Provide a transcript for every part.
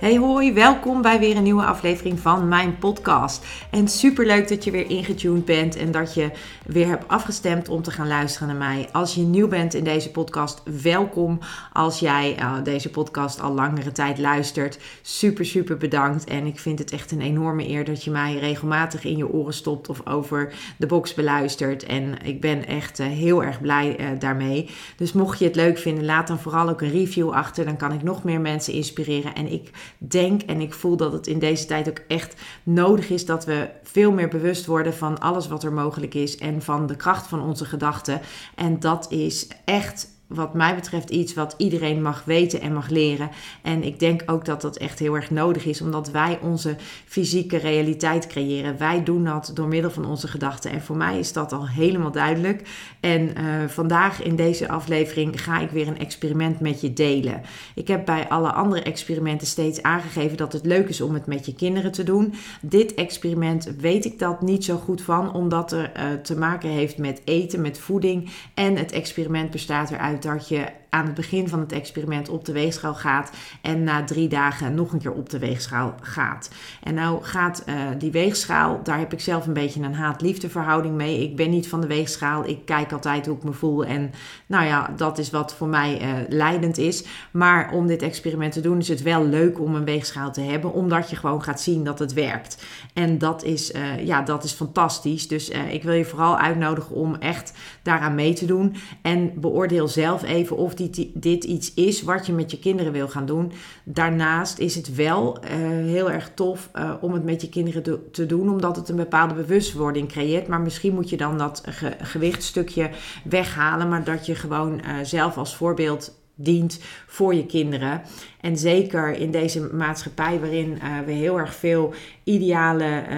Hey hoi, welkom bij weer een nieuwe aflevering van mijn podcast. En super leuk dat je weer ingetuned bent en dat je weer hebt afgestemd om te gaan luisteren naar mij. Als je nieuw bent in deze podcast, welkom. Als jij uh, deze podcast al langere tijd luistert, super super bedankt. En ik vind het echt een enorme eer dat je mij regelmatig in je oren stopt of over de box beluistert. En ik ben echt uh, heel erg blij uh, daarmee. Dus mocht je het leuk vinden, laat dan vooral ook een review achter. Dan kan ik nog meer mensen inspireren. En ik denk en ik voel dat het in deze tijd ook echt nodig is dat we veel meer bewust worden van alles wat er mogelijk is en van de kracht van onze gedachten. En dat is echt wat mij betreft iets wat iedereen mag weten en mag leren. En ik denk ook dat dat echt heel erg nodig is, omdat wij onze fysieke realiteit creëren. Wij doen dat door middel van onze gedachten. En voor mij is dat al helemaal duidelijk. En uh, vandaag in deze aflevering ga ik weer een experiment met je delen. Ik heb bij alle andere experimenten steeds aangegeven dat het leuk is om het met je kinderen te doen. Dit experiment weet ik dat niet zo goed van, omdat er uh, te maken heeft met eten, met voeding. En het experiment bestaat eruit dat je aan het begin van het experiment op de weegschaal gaat en na drie dagen nog een keer op de weegschaal gaat. En nou gaat uh, die weegschaal, daar heb ik zelf een beetje een haat-liefde verhouding mee. Ik ben niet van de weegschaal, ik kijk altijd hoe ik me voel en nou ja, dat is wat voor mij uh, leidend is. Maar om dit experiment te doen is het wel leuk om een weegschaal te hebben, omdat je gewoon gaat zien dat het werkt. En dat is, uh, ja, dat is fantastisch. Dus ik wil je vooral uitnodigen om echt daaraan mee te doen en beoordeel zelf even of dit, dit iets is wat je met je kinderen wil gaan doen. Daarnaast is het wel uh, heel erg tof uh, om het met je kinderen te, doen, omdat het een bepaalde bewustwording creëert. Maar misschien moet je dan dat ge, gewichtstukje weghalen, maar dat je gewoon uh, zelf als voorbeeld dient voor je kinderen. En zeker in deze maatschappij waarin uh, we heel erg veel ideale uh,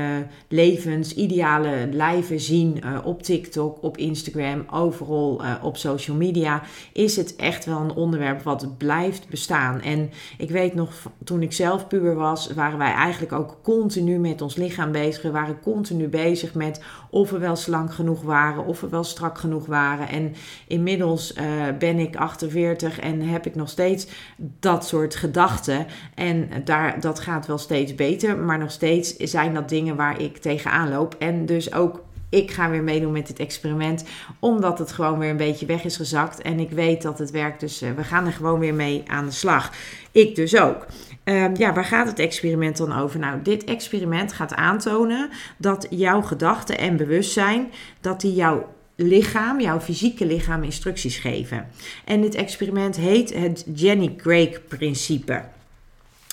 levens, ideale lijven zien uh, op TikTok, op Instagram, overal op social media, is het echt wel een onderwerp wat blijft bestaan. En ik weet nog, toen ik zelf puber was, waren wij eigenlijk ook continu met ons lichaam bezig. We waren continu bezig met of we wel slank genoeg waren, of we wel strak genoeg waren. En inmiddels ben ik 48 en heb ik nog steeds dat soort gedachten. En daar, dat gaat wel steeds beter. Maar nog steeds zijn dat dingen waar ik tegenaan loop. En dus ook ik ga weer meedoen met dit experiment. Omdat het gewoon weer een beetje weg is gezakt. En ik weet dat het werkt. Dus uh, we gaan er gewoon weer mee aan de slag. Ik dus ook. Uh, ja, waar gaat het experiment dan over? Nou, dit experiment gaat aantonen dat jouw gedachten en bewustzijn, dat die jouw lichaam, jouw fysieke lichaam, instructies geven. En dit experiment heet het Jenny Craig-principe.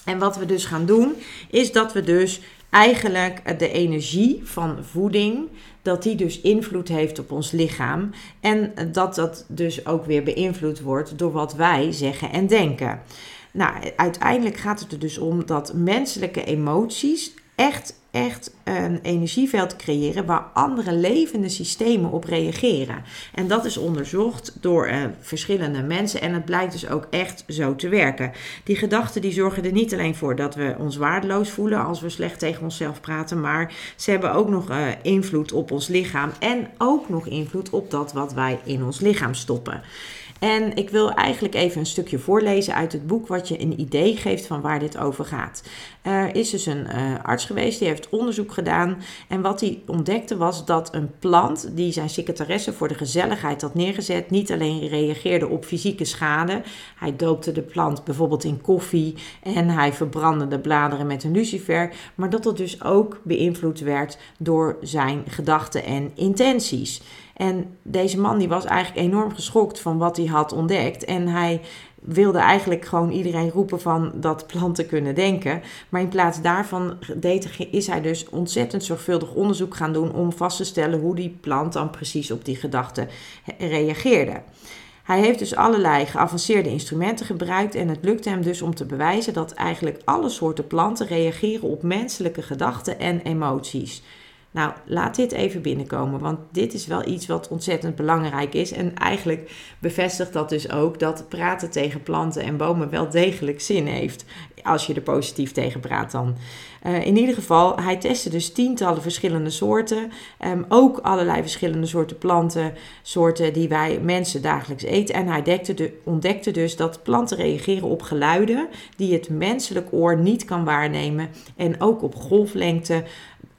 En wat we dus gaan doen, is dat we dus eigenlijk de energie van voeding, dat die dus invloed heeft op ons lichaam. En dat dat dus ook weer beïnvloed wordt door wat wij zeggen en denken. Nou, uiteindelijk gaat het er dus om dat menselijke emoties echt echt een energieveld creëren waar andere levende systemen op reageren. En dat is onderzocht door uh, verschillende mensen en het blijkt dus ook echt zo te werken. Die gedachten die zorgen er niet alleen voor dat we ons waardeloos voelen als we slecht tegen onszelf praten, maar ze hebben ook nog uh, invloed op ons lichaam en ook nog invloed op dat wat wij in ons lichaam stoppen. En ik wil eigenlijk even een stukje voorlezen uit het boek, wat je een idee geeft van waar dit over gaat. Er is dus een uh, arts geweest die heeft onderzoek gedaan. En wat hij ontdekte was dat een plant die zijn secretaresse voor de gezelligheid had neergezet, niet alleen reageerde op fysieke schade. Hij doopte de plant bijvoorbeeld in koffie en hij verbrandde de bladeren met een lucifer. Maar dat het dus ook beïnvloed werd door zijn gedachten en intenties. En deze man die was eigenlijk enorm geschokt van wat hij had ontdekt. En hij wilde eigenlijk gewoon iedereen roepen van dat planten kunnen denken. Maar in plaats daarvan deed, is hij dus ontzettend zorgvuldig onderzoek gaan doen om vast te stellen hoe die plant dan precies op die gedachten reageerde. Hij heeft dus allerlei geavanceerde instrumenten gebruikt en het lukte hem dus om te bewijzen dat eigenlijk alle soorten planten reageren op menselijke gedachten en emoties. Nou, laat dit even binnenkomen, want dit is wel iets wat ontzettend belangrijk is. En eigenlijk bevestigt dat dus ook dat praten tegen planten en bomen wel degelijk zin heeft. Als je er positief tegen praat dan. Uh, in ieder geval, hij testte dus tientallen verschillende soorten. Um, ook allerlei verschillende soorten planten, soorten die wij mensen dagelijks eten. En hij de, ontdekte dus dat planten reageren op geluiden die het menselijk oor niet kan waarnemen. En ook op golflengte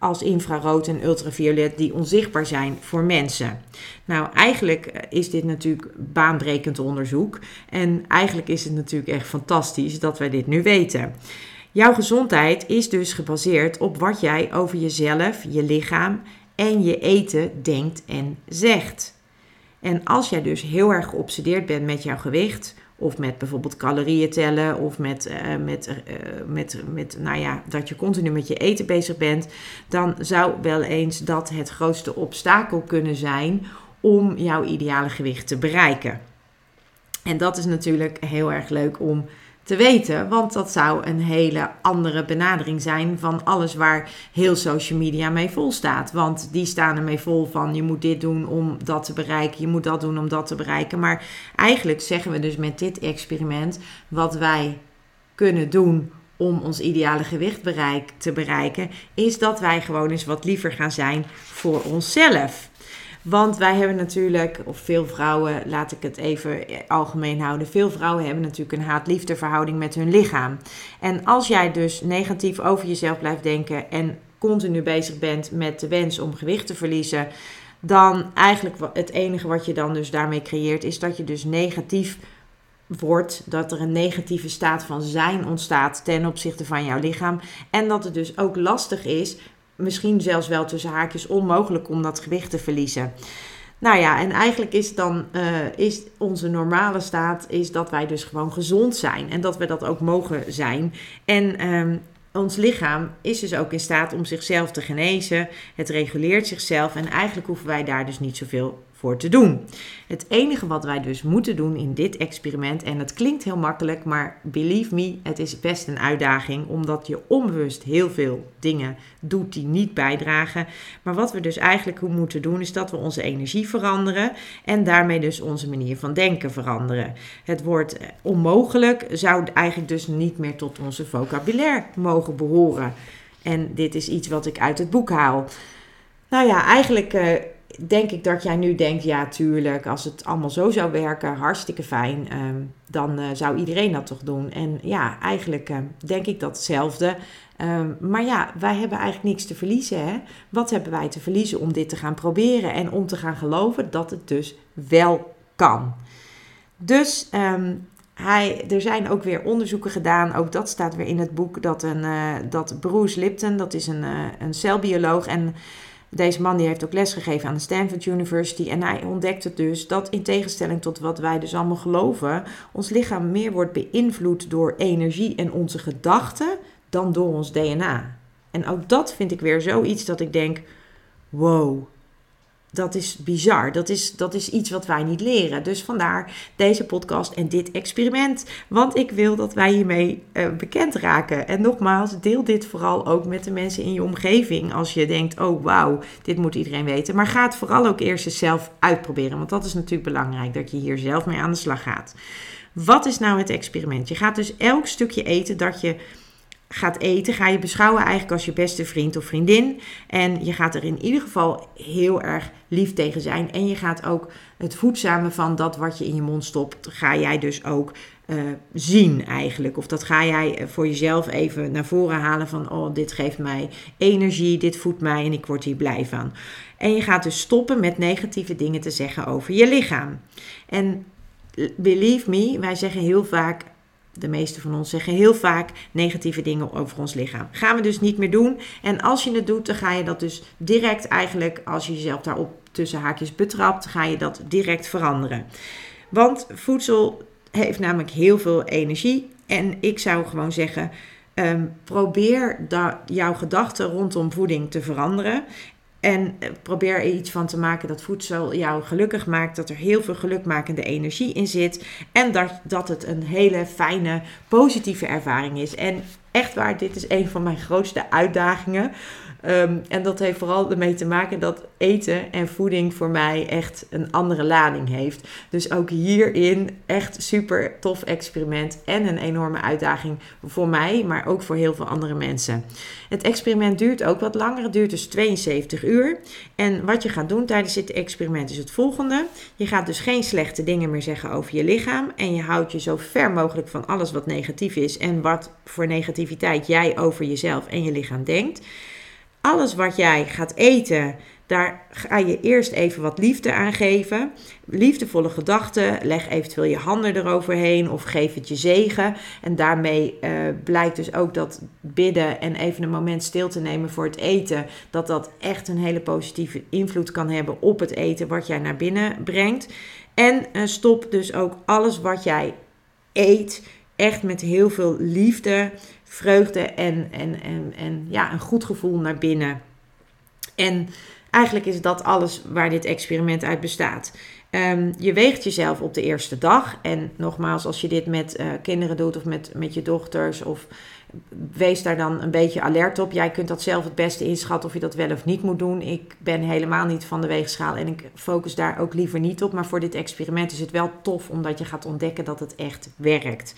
als infrarood en ultraviolet die onzichtbaar zijn voor mensen. Nou, eigenlijk eh, is dit natuurlijk baanbrekend onderzoek. En eigenlijk is het natuurlijk echt fantastisch dat wij dit nu weten. Jouw gezondheid is dus gebaseerd op wat jij over jezelf, je lichaam en je eten denkt en zegt. En als jij dus heel erg geobsedeerd bent met jouw gewicht, of met bijvoorbeeld calorieën tellen. Of met, uh, met, uh, met, met, nou ja, dat je continu met je eten bezig bent. Dan zou wel eens dat het grootste obstakel kunnen zijn om jouw ideale gewicht te bereiken. En dat is natuurlijk heel erg leuk om te weten. Want dat zou een hele andere benadering zijn van alles waar heel social media mee vol staat. Want die staan ermee vol van je moet dit doen om dat te bereiken, je moet dat doen om dat te bereiken. Maar eigenlijk zeggen we dus met dit experiment wat wij kunnen doen om ons ideale gewicht bereik, te bereiken, is dat wij gewoon eens wat liever gaan zijn voor onszelf. Want wij hebben natuurlijk, of veel vrouwen, laat ik het even algemeen houden. Veel vrouwen hebben natuurlijk een haat-liefde met hun lichaam. En als jij dus negatief over jezelf blijft denken en continu bezig bent met de wens om gewicht te verliezen, dan eigenlijk het enige wat je dan dus daarmee creëert, is dat je dus negatief wordt, dat er een negatieve staat van zijn ontstaat ten opzichte van jouw lichaam. En dat het dus ook lastig is misschien zelfs wel tussen haakjes onmogelijk om dat gewicht te verliezen. Nou ja, en eigenlijk is dan uh, is onze normale staat is dat wij dus gewoon gezond zijn en dat we dat ook mogen zijn. En um, ons lichaam is dus ook in staat om zichzelf te genezen. Het reguleert zichzelf en eigenlijk hoeven wij daar dus niet zoveel voor te doen. Het enige wat wij dus moeten doen in dit experiment, en het klinkt heel makkelijk, maar believe me, het is best een uitdaging, omdat je onbewust heel veel dingen doet die niet bijdragen. Maar wat we dus eigenlijk moeten doen, is dat we onze energie veranderen en daarmee dus onze manier van denken veranderen. Het woord eh, onmogelijk zou eigenlijk dus niet meer tot onze vocabulaire mogen behoren. En dit is iets wat ik uit het boek haal. Nou ja, eigenlijk. Uh, denk ik dat jij nu denkt, ja tuurlijk, als het allemaal zo zou werken, hartstikke fijn, ehm, dan uh, zou iedereen dat toch doen. En ja, eigenlijk uh, denk ik datzelfde. Um, maar ja, wij hebben eigenlijk niks te verliezen. Hè? Wat hebben wij te verliezen om dit te gaan proberen en om te gaan geloven dat het dus wel kan? Dus hij, er zijn ook weer onderzoeken gedaan, ook dat staat weer in het boek, dat, een, uh, dat Bruce Lipton, dat is een, een celbioloog en deze man die heeft ook lesgegeven aan de Stanford University. En hij ontdekte dus dat in tegenstelling tot wat wij dus allemaal geloven, ons lichaam meer wordt beïnvloed door energie en onze gedachten dan door ons DNA. En ook dat vind ik weer zoiets dat ik denk: wow, dat is bizar. Dat is, dat is iets wat wij niet leren. Dus vandaar deze podcast en dit experiment. Want ik wil dat wij hiermee uh, bekend raken. En nogmaals, deel dit vooral ook met de mensen in je omgeving. Als je denkt, oh wauw, dit moet iedereen weten. Maar ga het vooral ook eerst eens zelf uitproberen. Want dat is natuurlijk belangrijk, dat je hier zelf mee aan de slag gaat. Wat is nou het experiment? Je gaat dus elk stukje eten dat je gaat eten, ga je beschouwen eigenlijk als je beste vriend of vriendin. En je gaat er in ieder geval heel erg lief tegen zijn. En je gaat ook het voedzame van dat wat je in je mond stopt, ga jij dus ook uh, zien eigenlijk. Of dat ga jij voor jezelf even naar voren halen van, oh, dit geeft mij energie, dit voedt mij en ik word hier blij van. En je gaat dus stoppen met negatieve dingen te zeggen over je lichaam. En believe me, wij zeggen heel vaak de meeste van ons zeggen heel vaak negatieve dingen over ons lichaam. Gaan we dus niet meer doen. En als je het doet, dan ga je dat dus direct eigenlijk, als je jezelf daarop tussen haakjes betrapt, ga je dat direct veranderen. Want voedsel heeft namelijk heel veel energie. En ik zou gewoon zeggen, ehm, probeer jouw gedachten rondom voeding te veranderen. En eh, probeer er iets van te maken dat voedsel jou gelukkig maakt. Dat er heel veel gelukmakende energie in zit. En dat, dat het een hele fijne, positieve ervaring is. En echt waar, dit is een van mijn grootste uitdagingen. Ehm, en dat heeft vooral ermee te maken dat eten en voeding voor mij echt een andere lading heeft. Dus ook hierin echt super tof experiment en een enorme uitdaging voor mij, maar ook voor heel veel andere mensen. Het experiment duurt ook wat langer, het duurt dus 72 uur. En wat je gaat doen tijdens dit experiment is het volgende. Je gaat dus geen slechte dingen meer zeggen over je lichaam en je houdt je zo ver mogelijk van alles wat negatief is en wat voor negativiteit jij over jezelf en je lichaam denkt alles wat jij gaat eten, daar ga je eerst even wat liefde aan geven. Liefdevolle gedachten. Leg eventueel je handen eroverheen of geef het je zegen. En daarmee uh, blijkt dus ook dat bidden en even een moment stil te nemen voor het eten, dat dat echt een hele positieve invloed kan hebben op het eten wat jij naar binnen brengt. En uh, stop dus ook alles wat jij eet echt met heel veel liefde, vreugde en, en, en, en ja, een goed gevoel naar binnen. En eigenlijk is dat alles waar dit experiment uit bestaat. Um, je weegt jezelf op de eerste dag. En nogmaals, als je dit met uh, kinderen doet of met, met je dochters, of wees daar dan een beetje alert op. Jij kunt dat zelf het beste inschatten of je dat wel of niet moet doen. Ik ben helemaal niet van de weegschaal en ik focus daar ook liever niet op. Maar voor dit experiment is het wel tof omdat je gaat ontdekken dat het echt werkt.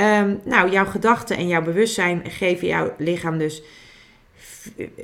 Um, nou, jouw gedachten en jouw bewustzijn geven jouw lichaam dus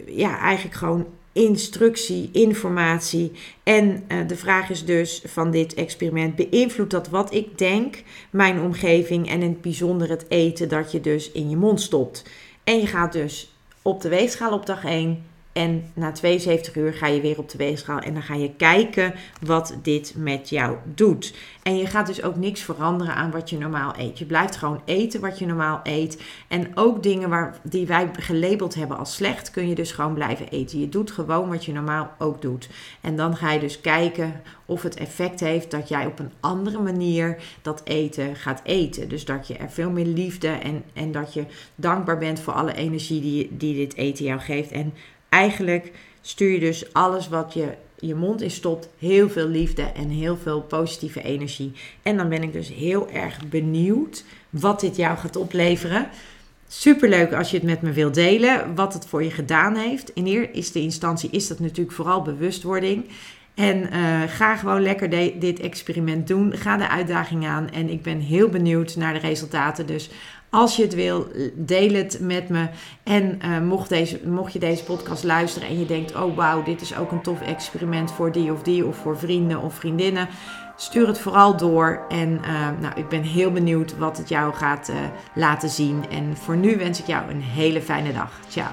ja, eigenlijk gewoon instructie, informatie. En uh, de vraag is dus van dit experiment: beïnvloedt dat wat ik denk, mijn omgeving en in het bijzonder het eten dat je dus in je mond stopt? En je gaat dus op de weegschaal op dag 1 en na 72 uur ga je weer op de weegschaal en dan ga je kijken wat dit met jou doet. En je gaat dus ook niks veranderen aan wat je normaal eet. Je blijft gewoon eten wat je normaal eet. En ook dingen waar, die wij gelabeld hebben als slecht, kun je dus gewoon blijven eten. Je doet gewoon wat je normaal ook doet. En dan ga je dus kijken of het effect heeft dat jij op een andere manier dat eten gaat eten. Dus dat je er veel meer liefde en, en dat je dankbaar bent voor alle energie die, die dit eten jou geeft. En eigenlijk stuur je dus alles wat je je mond in stopt, heel veel liefde en heel veel positieve energie. En dan ben ik dus heel erg benieuwd wat dit jou gaat opleveren. Superleuk als je het met me wilt delen, wat het voor je gedaan heeft. In eerste instantie is dat natuurlijk vooral bewustwording. En uh, ga gewoon lekker dit experiment doen. Ga de uitdaging aan. En ik ben heel benieuwd naar de resultaten. Dus als je het wil, deel het met me. En uh, mocht, deze, mocht je deze podcast luisteren en je denkt: oh wauw, dit is ook een tof experiment voor die of die, of voor vrienden of vriendinnen. Stuur het vooral door. En uh, nou, ik ben heel benieuwd wat het jou gaat uh, laten zien. En voor nu wens ik jou een hele fijne dag. Ciao.